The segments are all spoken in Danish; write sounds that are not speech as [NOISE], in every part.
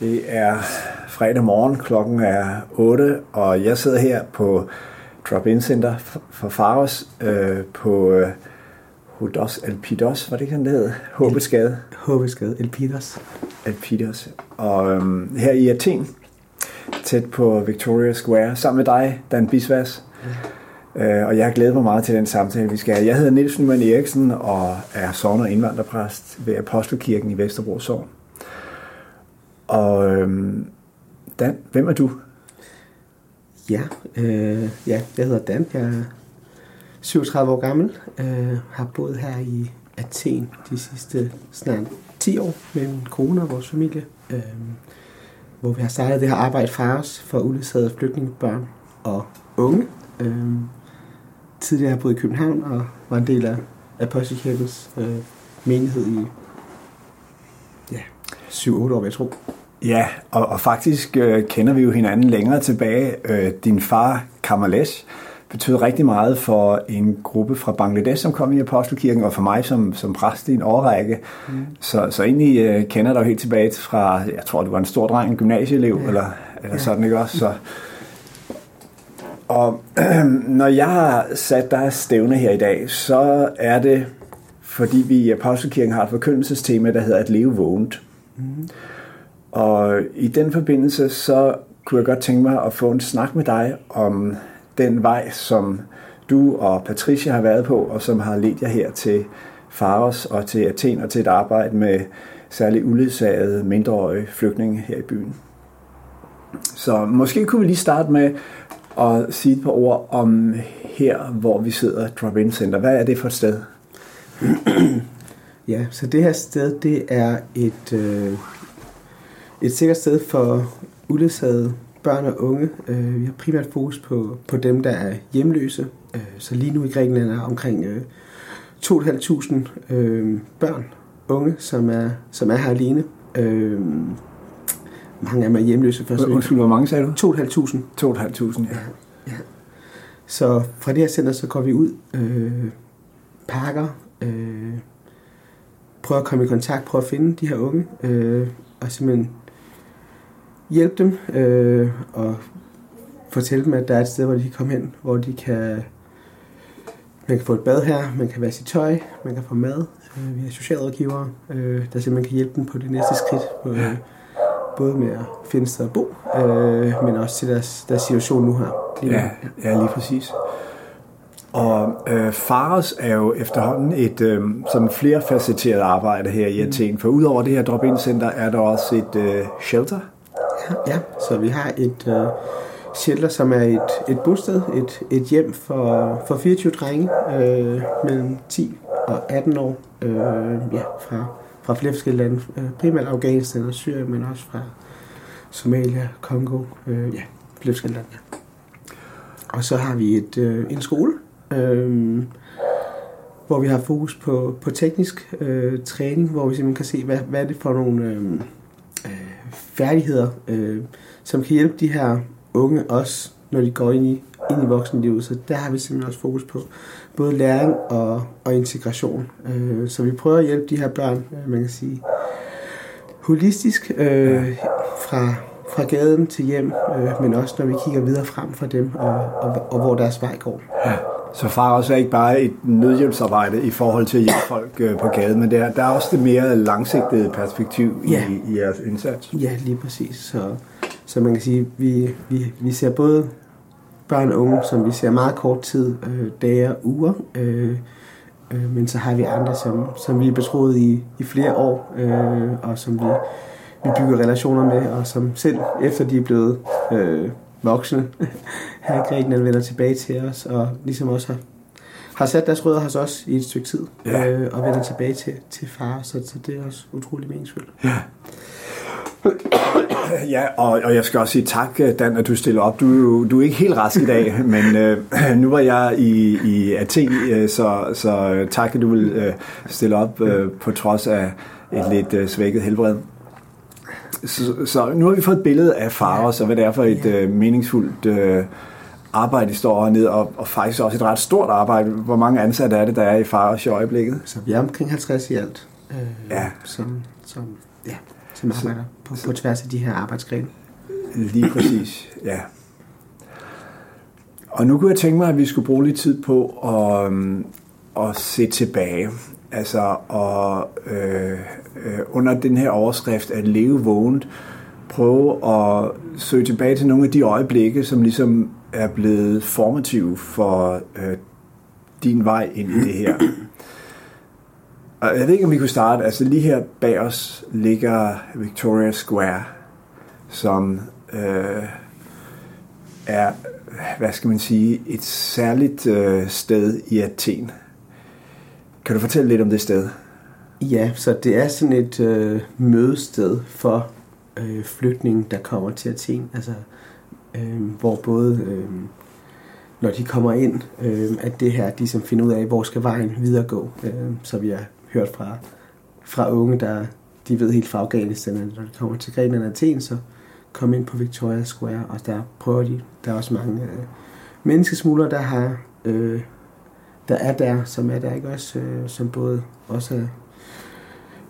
Det er fredag morgen, klokken er 8, og jeg sidder her på Drop-In Center for Faros øh, på øh, Hodos Alpidos, var det ikke, han hed? Håbeskade. Håbeskade, Elpidos. Alpidos. Og øh, her i Athen, tæt på Victoria Square, sammen med dig, Dan Bisvas. Ja. Øh, og jeg har glædet mig meget til den samtale, vi skal have. Jeg hedder Niels Nyman Eriksen og er sovn- og indvandrerpræst ved Apostelkirken i Vesterbro Sogn. Og øhm, Dan, hvem er du? Ja, øh, ja, jeg hedder Dan. Jeg er 37 år gammel. Øh, har boet her i Athen de sidste snart 10 år med min kone og vores familie. Øh, hvor vi har startet det her arbejde fra os for uledsagede flygtningebørn og unge. Øh, tidligere har jeg boet i København og var en del af Apostelkirkens øh, menighed i ja, 7-8 år, vil jeg tro. Ja, og, og faktisk øh, kender vi jo hinanden længere tilbage. Øh, din far, Kamalesh, betød rigtig meget for en gruppe fra Bangladesh, som kom i Apostelkirken, og for mig som, som præst i en årrække. Mm. Så, så egentlig øh, kender jeg dig helt tilbage fra, jeg tror, du var en stor dreng, en gymnasieelev, ja. eller, eller ja. sådan, ikke også? Så, og øh, [CLEARS THROAT] når jeg har sat dig stævne her i dag, så er det, fordi vi i Apostelkirken har et forkyndelsestema, der hedder at leve vågent. Mm. Og i den forbindelse, så kunne jeg godt tænke mig at få en snak med dig om den vej, som du og Patricia har været på, og som har ledt jer her til Faros og til Athen og til et arbejde med særligt uledsagede mindreårige flygtninge her i byen. Så måske kunne vi lige starte med at sige et par ord om her, hvor vi sidder, Drop-In Center. Hvad er det for et sted? [CLEARS THROAT] ja, så det her sted, det er et, øh, et sikkert sted for uledsagede børn og unge. Øh, vi har primært fokus på, på dem, der er hjemløse. Øh, så lige nu i Grækenland er omkring øh, 2.500 øh, børn, unge, som er, som er her alene. Øh, mange af dem er hjemløse. Først. Undskyld, hvor mange sagde du? 2.500. 2.500, ja. ja. Så fra det her center, så går vi ud, øh, pakker, øh, prøver at komme i kontakt, prøver at finde de her unge, øh, og simpelthen hjælpe dem øh, og fortælle dem, at der er et sted, hvor de kan komme hen, hvor de kan man kan få et bad her, man kan vaske tøj, man kan få mad. Øh, vi har socialrådgivere, øh, der simpelthen kan hjælpe dem på det næste skridt. Øh, både med at finde sted at bo, øh, men også til deres, deres situation nu her. Lige ja, ja, lige præcis. Og øh, Faros er jo efterhånden et øh, sådan flerfacetteret arbejde her i Athen, for udover det her drop-in center er der også et øh, shelter. Ja, så vi har et øh, shelter, som er et, et bosted, et, et hjem for, for 24 drenge øh, mellem 10 og 18 år, øh, ja, fra, fra flere forskellige lande, øh, primært Afghanistan og Syrien, men også fra Somalia, Kongo, øh, ja, flere forskellige lande. Ja. Og så har vi et, øh, en skole, øh, hvor vi har fokus på, på teknisk øh, træning, hvor vi simpelthen kan se, hvad, hvad er det for nogle øh, færdigheder, øh, som kan hjælpe de her unge også, når de går ind i, ind i voksenlivet. Så der har vi simpelthen også fokus på både læring og, og integration. Øh, så vi prøver at hjælpe de her børn, øh, man kan sige, holistisk øh, fra, fra gaden til hjem, øh, men også når vi kigger videre frem for dem, og, og, og hvor deres vej går. Ja. Så far også er ikke bare et nødhjælpsarbejde i forhold til at hjælpe folk øh, på gaden, men der, er, der er også det mere langsigtede perspektiv i, Ja. i jeres indsats. Ja, lige præcis. Så, så man kan sige, vi, vi, vi ser både børn og unge, som vi ser meget kort tid, øh, dage og uger, øh, øh, men så har vi andre, som, som vi er betroet i, i flere år, øh, og som vi, vi bygger relationer med, og som selv efter de er blevet øh, voksne [LAUGHS] her i Grækenland vender tilbage til os, og ligesom også har, har sat deres rødder hos os i et stykke tid, Ja. øh, og vender tilbage til, til far, så, så det er også utrolig meningsfuldt. Ja. [COUGHS] Ja, og, og jeg skal også sige tak, Dan, at du stiller op. Du, er du er ikke helt rask i dag, [LAUGHS] men øh, [CLEARS THROAT] nu var jeg i, i Athen, øh, så, så øh, tak, at du vil øh, stille op øh, på trods af et lidt øh, svækket helbred. Så, så nu har vi fået et billede af Faros, og hvad det er for et øh, meningsfuldt øh, arbejde, de står hernede, og, og faktisk også et ret stort arbejde. Hvor mange ansatte er det, der er i Faros i øjeblikket? Så vi er omkring 50 i alt. Øh, Ja. Som, som, ja. som arbejder på, på tværs af de her arbejdsgrene. Lige præcis, ja. Og nu kunne jeg tænke mig, at vi skulle bruge lidt tid på at, øhm, at se tilbage. Altså, og, øh, øh, under den her overskrift at leve vågent, prøve at søge tilbage til nogle af de øjeblikke, som ligesom er blevet formative for øh, din vej ind i det her. Og jeg ved ikke, om vi kunne starte. Altså lige her bag os ligger Victoria Square, som øh, er, hvad skal man sige, et særligt øh, sted i Athen. Kan du fortælle lidt om det sted? Ja, så det er sådan et øh, mødested for øh, flygtninge, der kommer til Athen. Altså, øh, hvor både, øh, når de kommer ind, øh, at det her, de som finder ud af, hvor skal vejen videre gå. Øh, så vi har hørt fra, fra unge, der de ved helt fra Afghanistan, at når de kommer til Grækenland og Athen, så kom ind på Victoria Square, og der prøver de. Der er også mange øh, menneskesmuglere, der har øh, der er der, som er der ikke også, øh, som både også er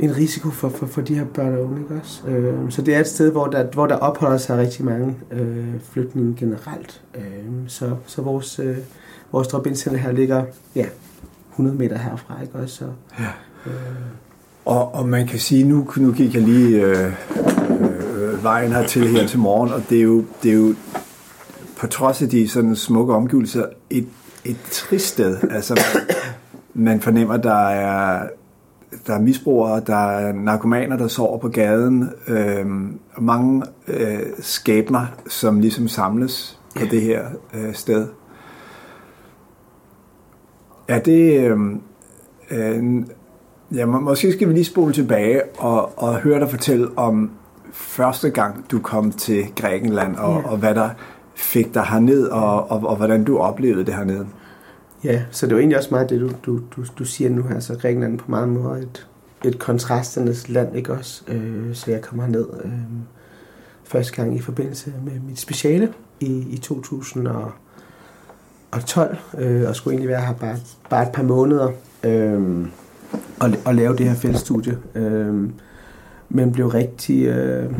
en risiko for, for, for de her børn og unge, ikke også? Øh, så det er et sted, hvor der, hvor der opholder sig rigtig mange øh, flygtninge generelt. Øh, så, så vores, øh, vores drop her ligger ja, 100 meter herfra, ikke også? Så, ja. Øh, og, og man kan sige, nu, nu gik jeg lige øh, øh, vejen hertil her til morgen, og det er jo, det er jo på trods af de sådan smukke omgivelser, et, et trist sted. Altså, man, man fornemmer, der er der er misbrugere, der er narkomaner, der sover på gaden, øh, og mange øh, skæbner, som ligesom samles på det her øh, sted. Ja, det... Øh, øh, ja, måske skal vi lige spole tilbage og, og høre dig fortælle om første gang, du kom til Grækenland, og, ja. og hvad der fik dig herned, og, og, og hvordan du oplevede det hernede. Ja, så det var egentlig også meget det, du, du, du, du siger nu her. Så Grækenland på mange måder et, et kontrasternes land, ikke også? Øh, så jeg kom ned øh, første gang i forbindelse med mit speciale i, i 2012, øh, og skulle egentlig være her bare, bare et par måneder øh, og, og lave det her fællesstudie. Øh, men blev rigtig, øh,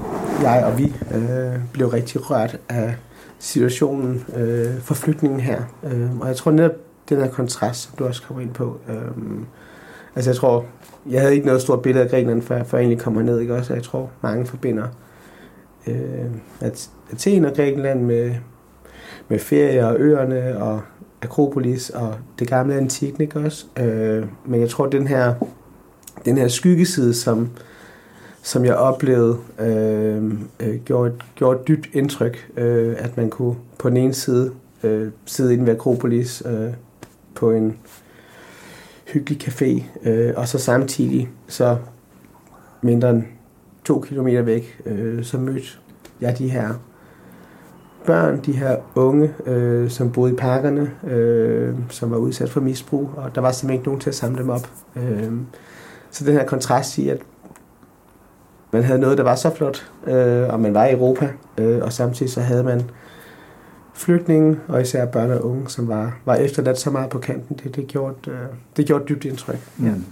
jeg og vi øh, blev rigtig rørt af situationen øh, for flygtningen her. Øh, og jeg tror netop, den her kontrast, som du også kommer ind på. øh, altså jeg tror, jeg havde ikke noget stort billede af Grækenland, før, før jeg egentlig kommer ned, ikke også? Jeg tror, mange forbinder øh, at Athen og Grækenland med, med ferie og øerne og Akropolis og det gamle antikken, ikke også? Øh, men jeg tror, den her, den her skyggeside, som, som jeg oplevede, øh, øh, gjorde, et, gjorde et dybt indtryk, øh, at man kunne på den ene side øh, sidde inde ved Akropolis, øh, på en hyggelig café, øh, og så samtidig, så mindre end to kilometer væk, øh, så mødte jeg de her børn, de her unge, øh, som boede i parkerne, øh, som var udsat for misbrug, og der var simpelthen ikke nogen til at samle dem op. Øh, så den her kontrast i, at man havde noget, der var så flot, øh, og man var i Europa, øh, og samtidig så havde man flygtninge, og især børn og unge, som var, var efterladt så meget på kanten. Det, det, gjorde, øh, det gjorde dybt indtryk. Ja. Mm.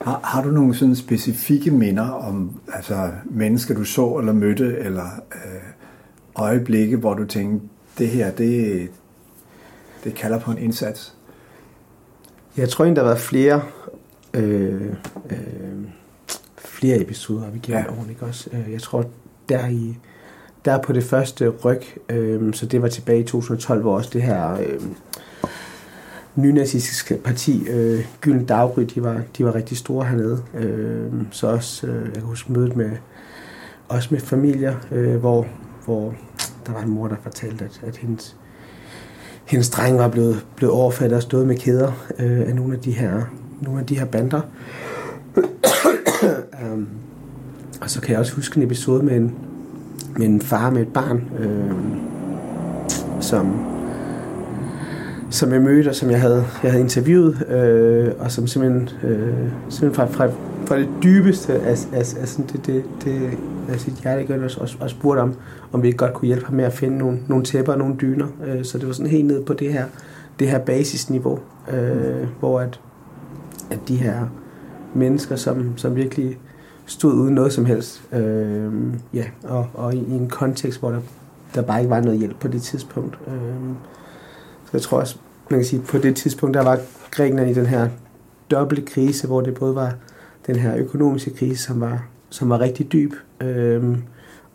Har, har du nogle sådan specifikke minder om altså, mennesker, du så eller mødte, eller øh, øjeblikke, hvor du tænkte, det her, det, det kalder på en indsats? Jeg tror egentlig, der har været flere, øh, øh, flere episoder vi gennem ja. årene, ikke også? Øh, jeg tror, der i der på det første ryg, øh, så det var tilbage i 2012, hvor også det her øh, nynazistiske parti, øh, Gylden Daggry, de var, de var rigtig store hernede. Øh, så også, øh, jeg kan huske mødet med, også med familier, øh, hvor, hvor der var en mor, der fortalte, at, at hendes, hendes dreng var blevet, blevet overfaldet og stået med kæder øh, af nogle af de her, nogle af de her bander og så kan jeg også huske en episode med en, med en far med et barn, øh, som, som jeg mødte, og som jeg havde, jeg havde interviewet, øh, og som simpelthen, øh, simpelthen fra, fra, fra det dybeste af, af, af sådan det, det, det af sit hjerte gjorde, og, og spurgte om, om vi ikke godt kunne hjælpe ham med at finde nogle, nogle tæpper og nogle dyner. Øh, så det var sådan helt ned på det her, det her basisniveau, øh, hvor at, at de her mennesker, som, som virkelig stod uden noget som helst. Øh, ja, og, og i, i en kontekst, hvor der, der bare ikke var noget hjælp på det tidspunkt. Øh, så jeg tror også, man kan sige, på det tidspunkt, der var Grækenland i den her dobbelte krise, hvor det både var den her økonomiske krise, som var, som var rigtig dyb, øh,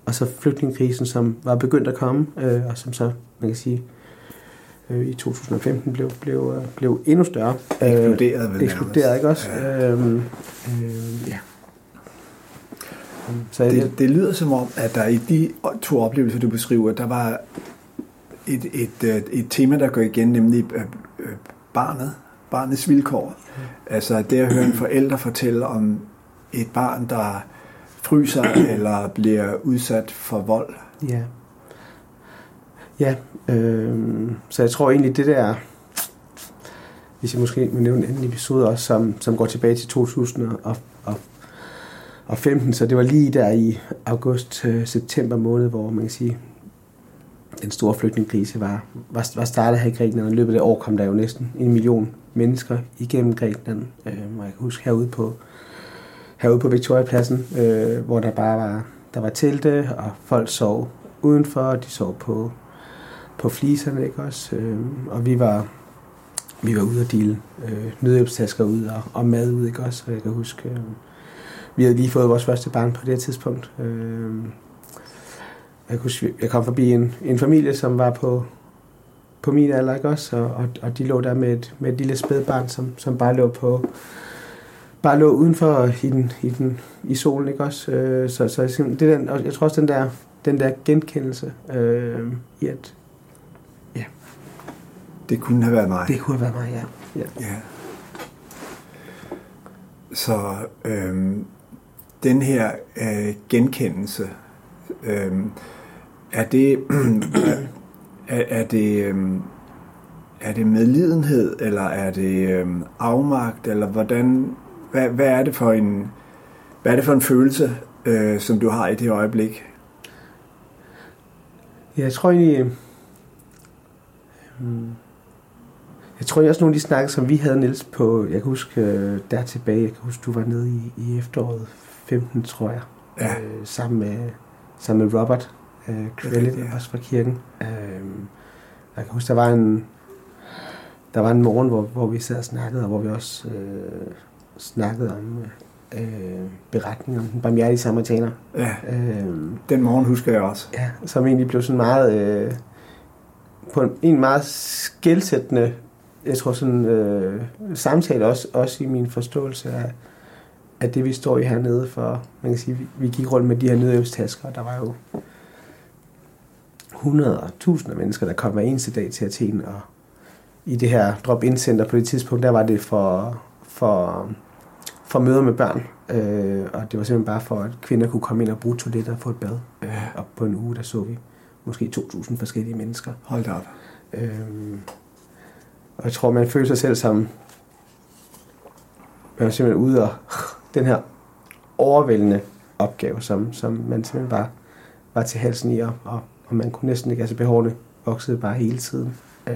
og så flygtningekrisen, som var begyndt at komme, øh, og som så, man kan sige, øh, i 2015 blev, blev, øh, blev endnu større. Eksploderede vel Eksploderede, ikke også? Ja. Øh, øh, ja. Så det, jeg, det lyder som om, at der i de to oplevelser, du beskriver, der var et, et, et, et tema, der går igen, nemlig barnet, barnets vilkår. Mm. Altså det at høre en forælder fortælle om et barn, der fryser eller bliver udsat for vold. Ja. Ja, øh, så jeg tror egentlig, det der, hvis jeg måske vil nævne en episode også, som, som går tilbage til 2015, så det var lige der i august-september øh, måned, hvor man kan sige, den store flygtningekrise var, var, var startet her i Grækenland, og i løbet af år kom der jo næsten en million mennesker igennem Grækenland. Øh, og jeg kan huske herude på, herude på Victoriapladsen, øh, hvor der bare var, der var telte, og folk sov udenfor, og de sov på, på fliserne, ikke også? Øh, og vi var, vi var ude og dele øh, nødhjælpstasker ud og, og mad ud, ikke også? Og jeg kan huske, øh, vi havde lige fået vores første barn på det tidspunkt. Øh, jeg, kunne, jeg kom forbi en, en familie, som var på, på min alder, ikke også? Og, og, og de lå der med et, med et lille spædbarn, som, som bare lå på bare lå udenfor i, den, i, den, i solen, ikke også? Øh, så, så det er den, og jeg tror også, den der, den der genkendelse øh, i at, ja. Det kunne have været mig. Det kunne have været mig, ja. ja. ja. Så øh, den her øh, genkendelse, øh, er det, [CLEARS THROAT] er, er det, øh, er det medlidenhed, eller er det øh, afmagt, eller hvordan, hvad, hvad er det for en, hvad er det for en følelse, øh, som du har i det øjeblik? Jeg tror egentlig, øh, jeg tror også nogle af de snakker, som vi havde, Niels, på, jeg kan huske øh, der tilbage, jeg kan huske, du var nede i, i efteråret 15, tror jeg, ja. øh, sammen, med, sammen med Robert, øh, Krellit, ja. også fra kirken. Øh, jeg kan huske, der var en, der var en morgen, hvor, hvor vi sad og snakkede, og hvor vi også øh, snakkede om øh, beretningen om den barmhjertige samaritaner. Ja, øh, den morgen husker jeg også. Ja, som egentlig blev sådan meget, øh, på en, en meget skældsættende, jeg tror sådan, øh, samtale også, også i min forståelse af, af det, vi står i hernede for. Man kan sige, vi, gik rundt med de her nødhjælpstasker, der var jo hundrede og tusinder af mennesker, der kom hver eneste dag til Athen. Og i det her drop-in center på det tidspunkt, der var det for, for, for møder med børn. Øh, og det var simpelthen bare for, at kvinder kunne komme ind og bruge toiletter og få et bad. Øh, og på en uge, der så vi måske 2.000 forskellige mennesker. Hold da op. Øh, og jeg tror, man føler sig selv som... Man er simpelthen ude og den her overvældende opgave, som, som man simpelthen bare var til halsen i, og, og og man kunne næsten ikke, altså behovene voksede bare hele tiden. Øh,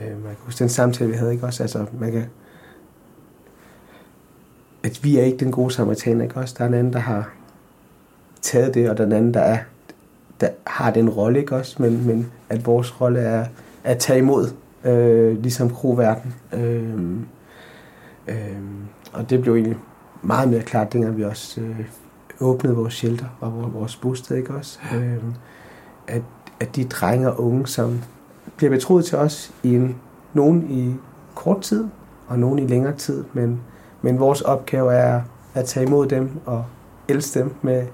øh, man kan huske den samtale, vi havde, ikke også? Altså, man kan, at vi er ikke den gode samaritaner, ikke også? Der er en anden, der har taget det, og den anden, der, er, der har den rolle, ikke også? Men, men at vores rolle er at tage imod, øh, ligesom kroverden. Øh, øh, og det blev egentlig meget mere klart, dengang vi også øh, åbnede vores shelter og vores bosted, ikke også? Øh, at, at de drenge og unge, som bliver betroet til os i en, nogen i kort tid, og nogen i længere tid, men, men vores opgave er at tage imod dem og elske dem med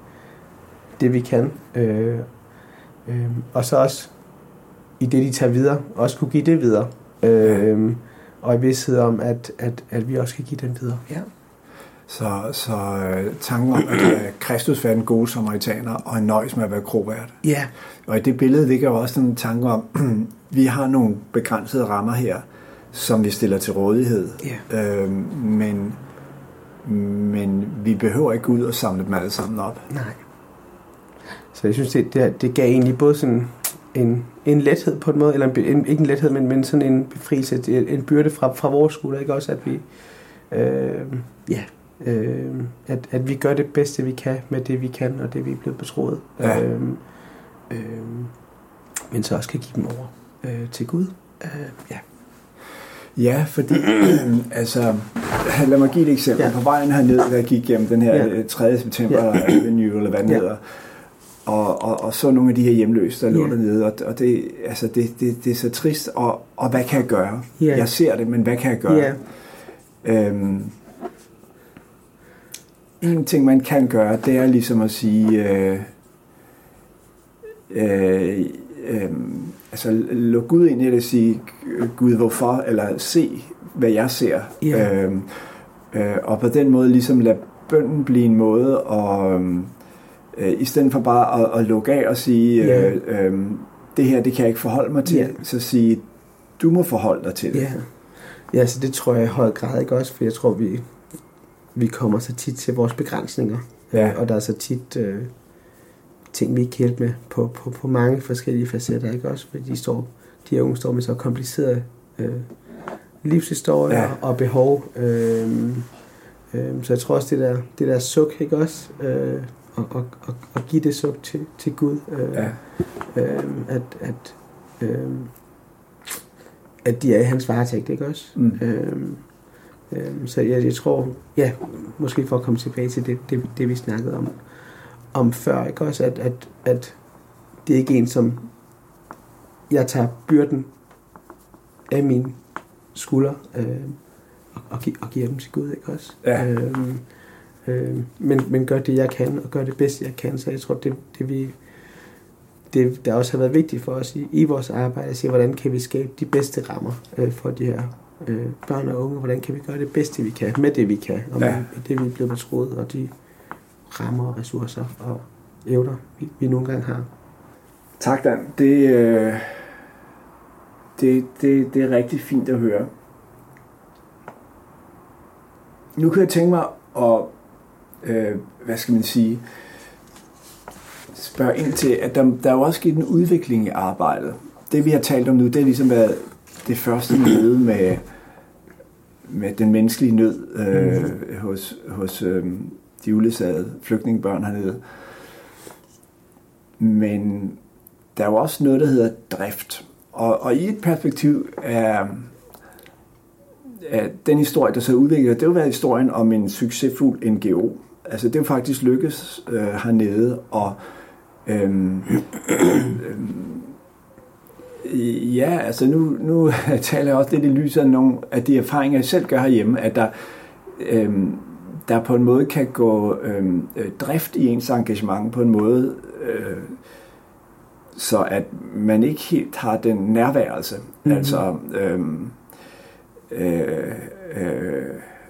det, vi kan. Øh, øh, og så også i det, de tager videre, også kunne give det videre. Øh, og i vidsthed om, at, at, at vi også kan give dem videre. Ja. Så, så øh, tanken om, at øh, Kristus var en god samaritaner, og en nøjes med at være krovært. Ja. Og i det billede ligger jo også en tanke om, [CLEARS THROAT] vi har nogle begrænsede rammer her, som vi stiller til rådighed. Ja. Øh, men, men vi behøver ikke ud og samle dem alle sammen op. Nej. Så jeg synes, det, det, det gav egentlig både sådan en, en lethed på en måde, eller en, ikke en lethed, men, men sådan en befrielse, en byrde fra, fra vores skulder, ikke også, at vi, øh, ja, Øh, at, at vi gør det bedste, vi kan med det, vi kan, og det, vi er blevet betroet. Ja. Øh, øh, men så også kan give dem over øh, til Gud. Øh, ja. Ja, fordi, [CLEARS THROAT] altså, [CLEARS THROAT] lad mig give et eksempel. Ja. På vejen herned, der jeg gik gennem den her Ja. ja. 3. september Ja. Avenue, eller hvad den Ja. hedder, og, og, og så nogle af de her hjemløse, der lå Ja. dernede, og, og det, altså, det, det, det er så trist, og, og hvad kan jeg gøre? Ja. Jeg ser det, men hvad kan jeg gøre? Ja. Øhm, en ting, man kan gøre, det er ligesom at sige, øh, øh, øh, altså luk Gud ind i det og sige, Gud hvorfor, eller se, hvad jeg ser. Ja. Øh, øh, og på den måde ligesom lade bønden blive en måde, og øh, i stedet for bare at, at lukke af og sige, Ja. øh, øh, det her, det kan jeg ikke forholde mig til, Ja. så sige, du må forholde dig til det. Ja. ja, så det tror jeg i høj grad ikke også, for jeg tror, vi, vi kommer så tit til vores begrænsninger. Ja. Og der er så tit øh, ting, vi ikke kan hjælpe med på, på, på mange forskellige facetter, ikke også? Fordi de, står, de her unge står med så komplicerede øh, livshistorier ja. og behov. Øh, øh, så jeg tror også, det der, det der suk, ikke også? Øh, og, og, og, og give det suk til, til Gud. Øh, Ja. øh, at, at, øh, at de er i hans varetægt, ikke også? Mm. Øhm, øhm, så jeg, jeg tror, ja, måske for at komme tilbage til det, det, det vi snakkede om, om før, ikke også, at, at, at det er ikke en, som jeg tager byrden af mine skuldre øh, og, og, gi- og giver dem til Gud, ikke også? Ja. Øhm, øhm, men, men gør det, jeg kan, og gør det bedste, jeg kan, så jeg tror, det, det vi det, der også har været vigtigt for os i, i vores arbejde, at se, hvordan kan vi skabe de bedste rammer øh, for de her øh, børn og unge, hvordan kan vi gøre det bedste, vi kan, med det, vi kan, og med Ja. det, vi er blevet betroet, og de rammer og ressourcer og evner, vi, vi nogle gange har. Tak, Dan. Det, øh, det, det, det er rigtig fint at høre. Nu kan jeg tænke mig at, øh, hvad skal man sige, spørge ind til, at der, der er jo også sket en udvikling i arbejdet. Det vi har talt om nu, det har ligesom været det første møde med, med den menneskelige nød øh, hos, hos øh, de uledsagede flygtningebørn hernede. Men der er jo også noget, der hedder drift. Og, og i et perspektiv er, er den historie, der så udvikler, det har jo været historien om en succesfuld NGO. Altså det er faktisk lykkes øh, hernede, og øhm, øhm, ja, altså nu, nu [LAUGHS] taler jeg også lidt i lyset af nogle af de erfaringer, jeg selv gør herhjemme, at der, øhm, der på en måde kan gå øhm, øh, drift i ens engagement på en måde, øh, så at man ikke helt har den nærværelse. Mhm. Mm-hmm. Altså, øhm, øh, øh,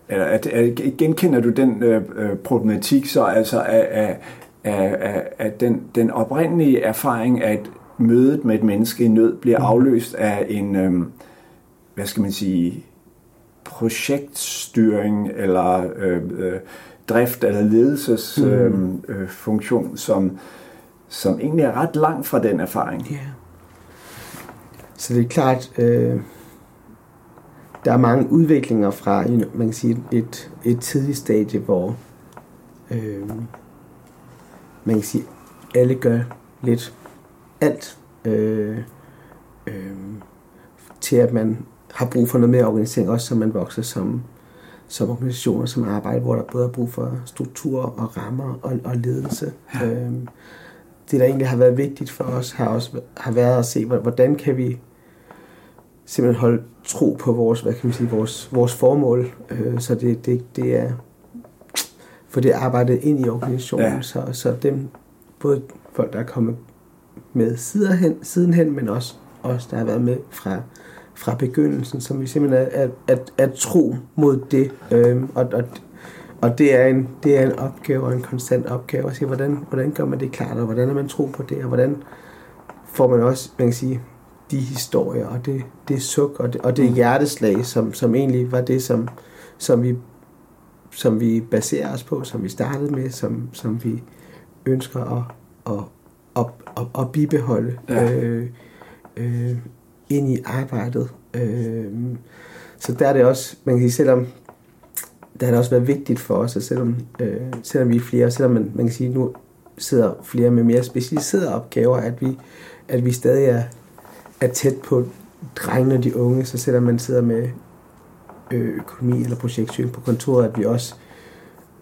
eller at, at genkender du den øh, øh, problematik så altså af, af, af, af, den, den oprindelige erfaring, at mødet med et menneske i nød bliver Mhm. afløst af en, øh, hvad skal man sige, projektstyring eller øh, øh, drift eller ledelsesfunktion, øh, øh, funktion, som, som egentlig er ret langt fra den erfaring. Ja. Så det er klart, øh, der er mange udviklinger fra you know, man kan sige, et, et tidligt stadie, hvor øh, man kan sige, alle gør lidt alt øh, øh, til, at man har brug for noget mere organisering, også som man vokser som, som organisationer, som arbejder, hvor der både er brug for struktur og rammer og, og ledelse. Ja. Øh, det, der egentlig har været vigtigt for os, har også har været at se, hvordan kan vi simpelthen holde tro på vores, hvad kan man sige, vores, vores formål, øh, så det, det, det er for det arbejdet ind i organisationen, Ja. så, så dem, både folk, der er kommet med sidenhen, sidenhen men også os, der har været med fra, fra begyndelsen, som vi simpelthen er, er, er, er tro mod det, øh, og, og, og det er, en, det er en opgave og en konstant opgave at se, hvordan, hvordan gør man det klart, og hvordan er man tro på det, og hvordan får man også, man kan sige, de historier, og det, det suk, og det, og det hjerteslag, som, som egentlig var det, som, som, vi, som vi baserer os på, som vi startede med, som, som vi ønsker at, at, at, at, at bibeholde Ja. øh, øh, ind i arbejdet. Øh, så der er det også, man kan sige, selvom der har det også været vigtigt for os, at selvom, øh, selvom vi er flere, selvom man, man kan sige, nu sidder flere med mere specialiserede opgaver, at vi, at vi stadig er, er tæt på drengene og de unge, så selvom man sidder med øh, økonomi eller projektstyring på kontoret, at vi også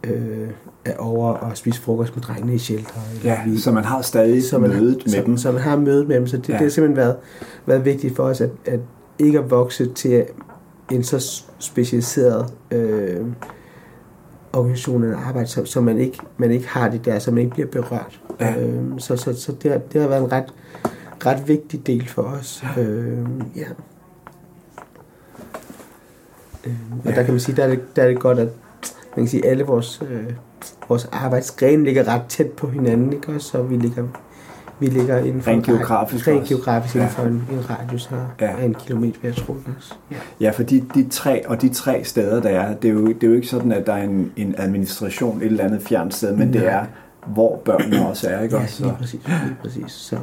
øh, er over og spise frokost med drengene i shelter. Eller Ja, vi, så man har stadig så man, mødet med så, dem. Så man har mødet med dem, så det, ja. det har simpelthen været, været vigtigt for os, at, at ikke at vokse til en så specialiseret øh, organisation eller arbejde, så, så man, ikke, man ikke har det der, så man ikke bliver berørt. Ja. Øh, så så, så det, har, det har været en ret, ret vigtig del for os. Øh, ja. Øh, og Ja. der kan man sige, der er det, der er det godt, at man kan sige, alle vores, øh, vores arbejdsgrene ligger ret tæt på hinanden, ikke? også? så vi ligger, vi ligger inden for Rent en geografisk rent geografisk inden Ja. for en, en radius her, Ja. ja. af en kilometer, jeg tror også. Ja. Ja, for de, de tre, og de tre steder, der er, det er, jo, det er jo ikke sådan, at der er en, en administration et eller andet fjernt sted, men det Nej. er, hvor børnene også er, ikke Ja, lige præcis, lige præcis. Så,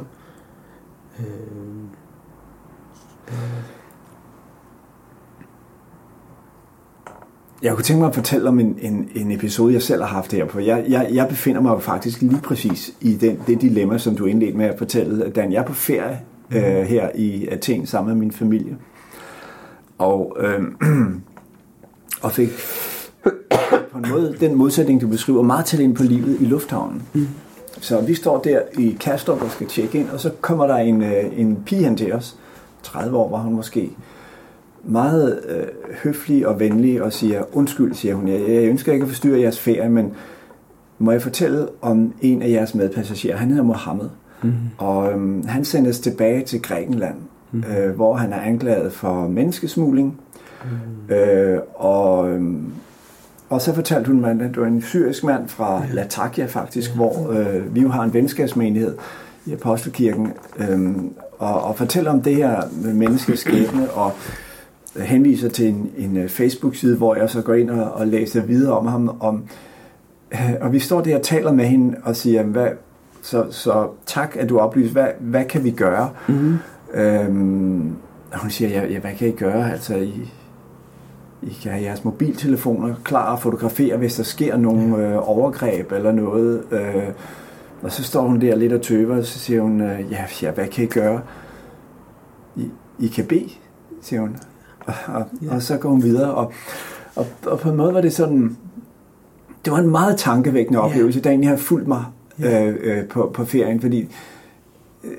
øh, øh, jeg kunne tænke mig at fortælle om en, en, en episode, jeg selv har haft her, for jeg, jeg, jeg befinder mig jo faktisk lige præcis i den, det dilemma, som du indledte med at fortælle, Dan. Jeg er på ferie øh, her i Athen sammen med min familie, og, øh, [CLEARS THROAT] og fik [COUGHS] på en måde den modsætning, du beskriver, meget tæt ind på livet i lufthavnen. Mm. Så vi står der i Kastrup og skal tjekke ind, og så kommer der en, øh, en pige hen til os. 30 år var hun måske. Meget øh, høflig og venlig og siger, undskyld, siger hun, jeg, jeg ønsker ikke at forstyrre jeres ferie, men må jeg fortælle om en af jeres medpassagerer? Han hedder Mohammed, mm, og øhm, han sendes tilbage til Grækenland, mm, øh, hvor han er anklaget for menneskesmugling. mm, Øh, og, øhm, og så fortalte hun mig, at det var en syrisk mand fra. Latakia faktisk, hvor øh, vi jo har en venskabsmenighed i Apostelkirken, øhm, og, og fortæller om det her med menneskeskæbne, og henviser til en, en øh, Facebook-side, hvor jeg så går ind og, og læser videre om ham. Om, øh, og vi står der og taler med hende og siger, hvad, så, så tak, at du oplyser, hvad, hvad kan vi gøre? mm, Øhm, og hun siger, ja, ja, hvad kan I gøre? Altså, I, I kan have jeres mobiltelefoner klar og fotografere, hvis der sker nogle øh, overgreb eller noget. Øh, og så står hun der lidt og tøver, og så siger hun, øh, ja, ja, hvad kan I gøre? I, I kan bede, siger hun. Og, og, Ja. og så går hun videre, og, og, og på en måde var det sådan, det var en meget tankevækkende Ja. oplevelse, der egentlig har fulgt mig Ja. øh, øh, på, på ferien, fordi øh,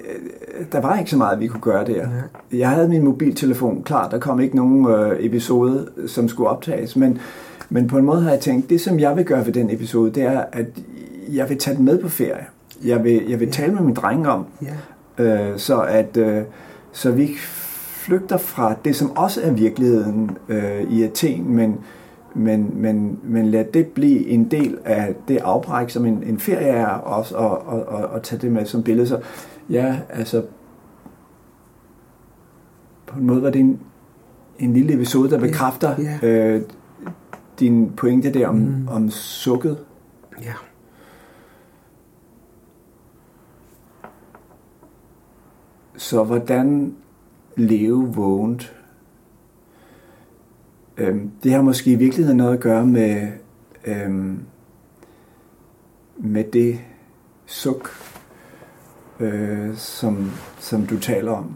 der var ikke så meget, vi kunne gøre der. Ja. Jeg havde min mobiltelefon klar, der kom ikke nogen øh, episode, som skulle optages, men, men på en måde har jeg tænkt, det som jeg vil gøre ved den episode, det er, at jeg vil tage den med på ferie. Jeg vil, jeg vil Ja. tale med min drenge om, ja, øh, så at øh, så vi flygter fra det, som også er virkeligheden øh, i Athen, men, men, men, men lad det blive en del af det afbræk, som en, en ferie er, også, og, og, og, og tage det med som billede. Så ja, altså på en måde var det en, en lille episode, der bekræfter ja. øh, din pointe der om, Mm. om sukket. ja. Så hvordan leve vågent? Øhm, det har måske i virkeligheden noget at gøre med, øhm, med det suk, øh, som, som du taler om.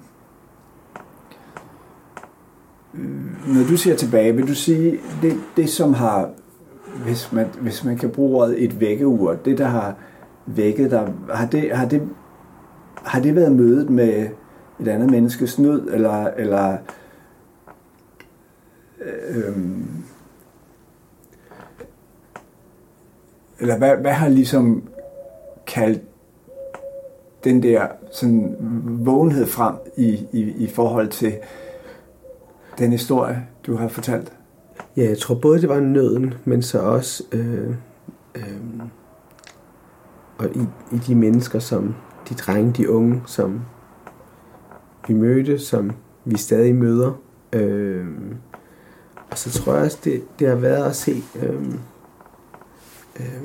Øh, når du ser tilbage, vil du sige, det, det som har, hvis man, hvis man kan bruge ordet et vækkeur, det der har vækket dig, har det, har det, har det været mødet med et andet menneskes nød, eller, eller øhm, eller hvad, hvad har ligesom kaldt den der sådan vågenhed frem i, i, i forhold til den historie, du har fortalt? Ja, jeg tror både det var nøden, men så også øh, øh, og i, i de mennesker, som de drenge, de unge, som vi mødte, som vi stadig møder. Øh, og så tror jeg også, det, det har været at se, øh, øh,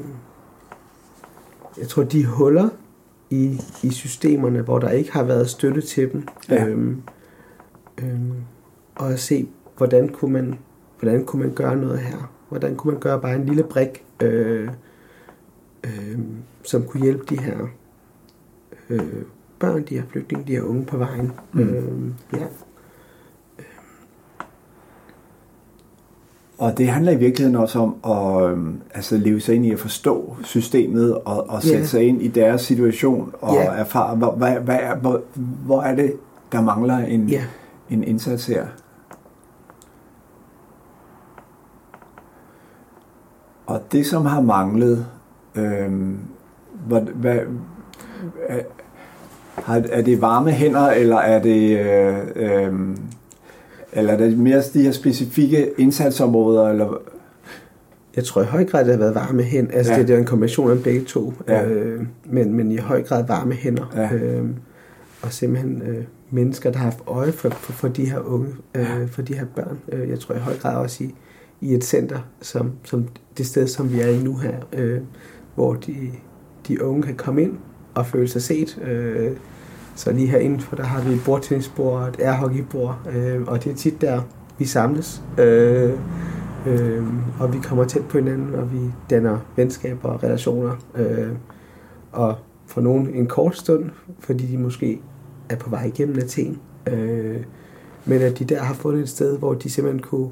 jeg tror, de huller i, i systemerne, hvor der ikke har været støtte til dem, Ja. øh, øh, og at se, hvordan kunne man hvordan kunne man gøre noget her? hvordan kunne man gøre bare en lille brik, øh, øh, som kunne hjælpe de her øh, børn, de her flygtninge, de her unge på vejen. Mm. Øh, ja. Og det handler i virkeligheden også om at øhm, altså leve sig ind i at forstå systemet og, og sætte yeah. sig ind i deres situation og yeah. erfare, hvor, hvad, hvad er, hvor, hvor er det, der mangler en, yeah. en indsats her. Og det, som har manglet, øhm, hvad, hvad, er, er det varme hænder, eller er det... Øh, øh, eller er det mere de her specifikke indsatsområder? Eller? Jeg tror i høj grad, det har været varme hænder. Altså, ja. det, er en kombination af begge to. Ja. Øh, men, men i høj grad varme hænder. Ja. Øh, og simpelthen øh, mennesker, der har haft øje for, for, for de her unge, øh, for de her børn. Øh, jeg tror i høj grad også i, i et center, som, som det sted, som vi er i nu her, øh, hvor de, de unge kan komme ind og føle sig set. Øh, så lige her for der har vi et bordtennisbord og et airhockeybord, øh, og det er tit der, vi samles. Øh, øh, og vi kommer tæt på hinanden, og vi danner venskaber og relationer. Øh, og for nogen en kort stund, fordi de måske er på vej igennem Athen. Øh, men at de der har fundet et sted, hvor de simpelthen kunne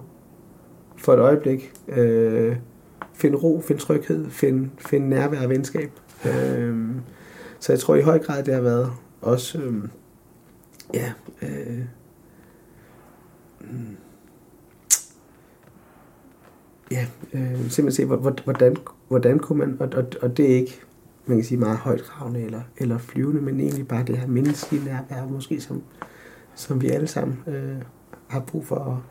for et øjeblik øh, finde ro, finde tryghed, finde, finde nærvær og venskab. Øh, så jeg tror i høj grad, det har været også, øh, ja, øh, mm, ja, øh, simpelthen se, hvordan, hvordan kunne man, og, og, og det er ikke, man kan sige meget højt kravende eller, eller flyvende, men egentlig bare det her menneskelige nærvær, måske som, som vi alle sammen øh, har brug for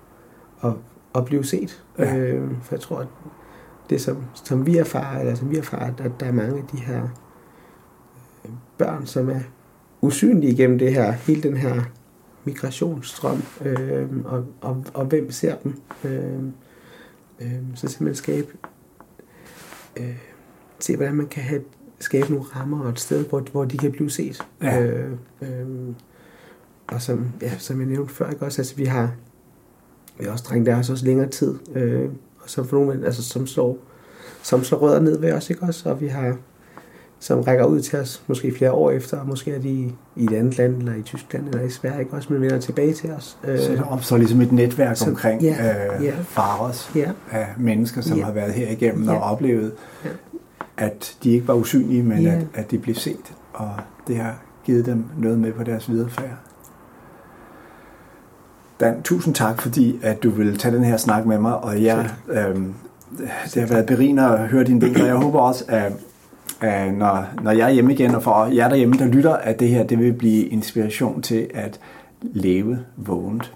at, at, at blive set. Ja. Øh, for jeg tror, at det som, som vi erfarer, eller som vi erfarer, at der er mange af de her øh, børn, som er usynlige igennem det her, hele den her migrationsstrøm, øh, og, og, og hvem ser dem. Øh, øh, så simpelthen skabe, øh, se hvordan man kan have, skabe nogle rammer og et sted, hvor, hvor de kan blive set. Ja. Øh, øh, og som, ja, som jeg nævnte før, ikke også, altså vi har, vi har også drenge, der har også længere tid, øh, og som for nogle, altså som slår, som slår rødder ned ved os, ikke også, og vi har som rækker ud til os måske flere år efter, måske er de i et andet land, eller i Tyskland, eller i Sverige, ikke? også, men vender tilbage til os. Så der opstår ligesom et netværk så, omkring ja, øh, ja. fares ja. af mennesker, som ja. har været her igennem ja. og oplevet, ja. at de ikke var usynlige, men ja. at, at de blev set, og det har givet dem noget med på deres viderefærd. Dan, tusind tak, fordi at du vil tage den her snak med mig, og jeg, øh, det har været berigende at høre din del, og jeg håber også, at øh, når, når jeg er hjemme igen, og for jer derhjemme, der lytter, at det her det vil blive inspiration til at leve vågent.